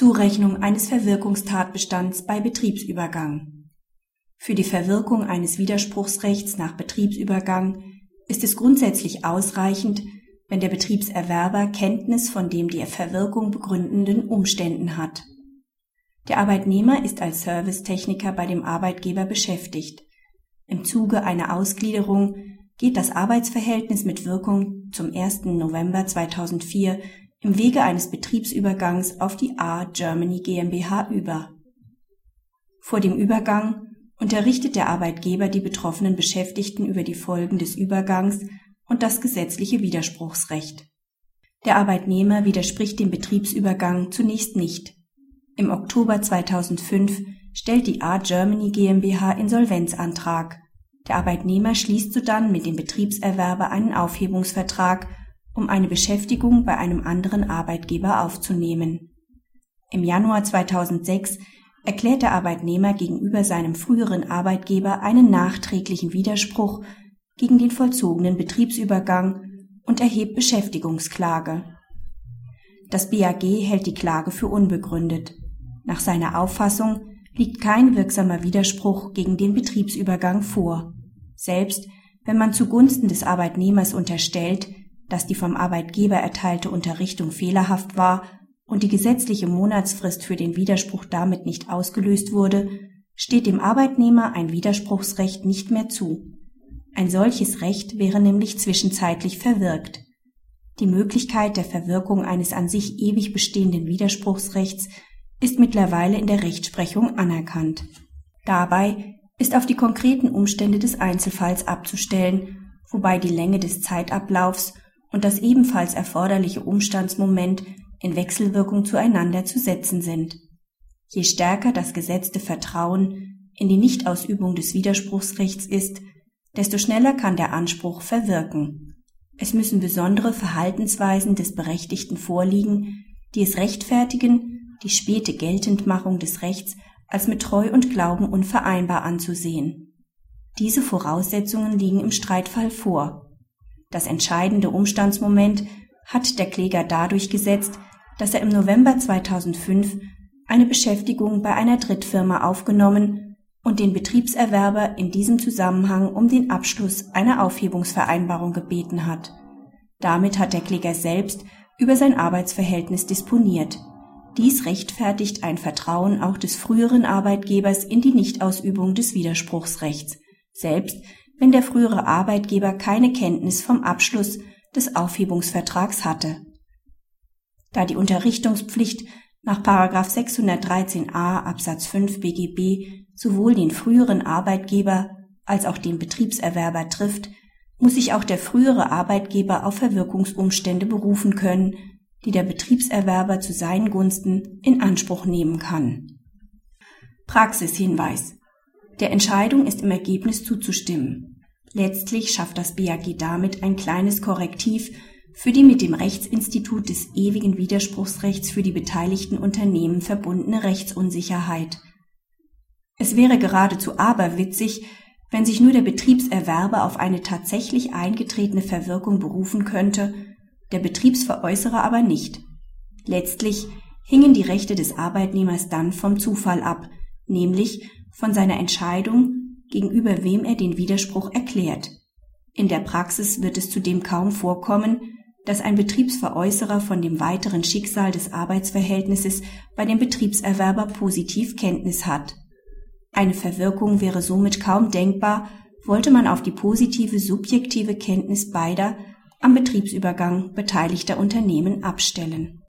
Zurechnung eines Verwirkungstatbestands bei Betriebsübergang Für die Verwirkung eines Widerspruchsrechts nach Betriebsübergang ist es grundsätzlich ausreichend, wenn der Betriebserwerber Kenntnis von den die Verwirkung begründenden Umständen hat. Der Arbeitnehmer ist als Servicetechniker bei dem Arbeitgeber beschäftigt. Im Zuge einer Ausgliederung geht das Arbeitsverhältnis mit Wirkung zum 1. November 2004 im Wege eines Betriebsübergangs auf die A Germany GmbH über. Vor dem Übergang unterrichtet der Arbeitgeber die betroffenen Beschäftigten über die Folgen des Übergangs und das gesetzliche Widerspruchsrecht. Der Arbeitnehmer widerspricht dem Betriebsübergang zunächst nicht. Im Oktober 2005 stellt die A Germany GmbH Insolvenzantrag. Der Arbeitnehmer schließt sodann mit dem Betriebserwerber einen Aufhebungsvertrag um eine Beschäftigung bei einem anderen Arbeitgeber aufzunehmen. Im Januar 2006 erklärt der Arbeitnehmer gegenüber seinem früheren Arbeitgeber einen nachträglichen Widerspruch gegen den vollzogenen Betriebsübergang und erhebt Beschäftigungsklage. Das BAG hält die Klage für unbegründet. Nach seiner Auffassung liegt kein wirksamer Widerspruch gegen den Betriebsübergang vor, selbst wenn man zugunsten des Arbeitnehmers unterstellt, dass die vom Arbeitgeber erteilte Unterrichtung fehlerhaft war und die gesetzliche Monatsfrist für den Widerspruch damit nicht ausgelöst wurde, steht dem Arbeitnehmer ein Widerspruchsrecht nicht mehr zu. Ein solches Recht wäre nämlich zwischenzeitlich verwirkt. Die Möglichkeit der Verwirkung eines an sich ewig bestehenden Widerspruchsrechts ist mittlerweile in der Rechtsprechung anerkannt. Dabei ist auf die konkreten Umstände des Einzelfalls abzustellen, wobei die Länge des Zeitablaufs und das ebenfalls erforderliche Umstandsmoment in Wechselwirkung zueinander zu setzen sind. Je stärker das gesetzte Vertrauen in die Nichtausübung des Widerspruchsrechts ist, desto schneller kann der Anspruch verwirken. Es müssen besondere Verhaltensweisen des Berechtigten vorliegen, die es rechtfertigen, die späte Geltendmachung des Rechts als mit Treu und Glauben unvereinbar anzusehen. Diese Voraussetzungen liegen im Streitfall vor das entscheidende Umstandsmoment hat der Kläger dadurch gesetzt, dass er im November 2005 eine Beschäftigung bei einer Drittfirma aufgenommen und den Betriebserwerber in diesem Zusammenhang um den Abschluss einer Aufhebungsvereinbarung gebeten hat. Damit hat der Kläger selbst über sein Arbeitsverhältnis disponiert. Dies rechtfertigt ein Vertrauen auch des früheren Arbeitgebers in die Nichtausübung des Widerspruchsrechts, selbst wenn der frühere Arbeitgeber keine Kenntnis vom Abschluss des Aufhebungsvertrags hatte. Da die Unterrichtungspflicht nach 613a Absatz 5 BGB sowohl den früheren Arbeitgeber als auch den Betriebserwerber trifft, muss sich auch der frühere Arbeitgeber auf Verwirkungsumstände berufen können, die der Betriebserwerber zu seinen Gunsten in Anspruch nehmen kann. Praxishinweis. Der Entscheidung ist im Ergebnis zuzustimmen. Letztlich schafft das BAG damit ein kleines Korrektiv für die mit dem Rechtsinstitut des ewigen Widerspruchsrechts für die beteiligten Unternehmen verbundene Rechtsunsicherheit. Es wäre geradezu aberwitzig, wenn sich nur der Betriebserwerber auf eine tatsächlich eingetretene Verwirkung berufen könnte, der Betriebsveräußerer aber nicht. Letztlich hingen die Rechte des Arbeitnehmers dann vom Zufall ab, nämlich von seiner Entscheidung, gegenüber wem er den Widerspruch erklärt. In der Praxis wird es zudem kaum vorkommen, dass ein Betriebsveräußerer von dem weiteren Schicksal des Arbeitsverhältnisses bei dem Betriebserwerber positiv Kenntnis hat. Eine Verwirkung wäre somit kaum denkbar, wollte man auf die positive subjektive Kenntnis beider am Betriebsübergang beteiligter Unternehmen abstellen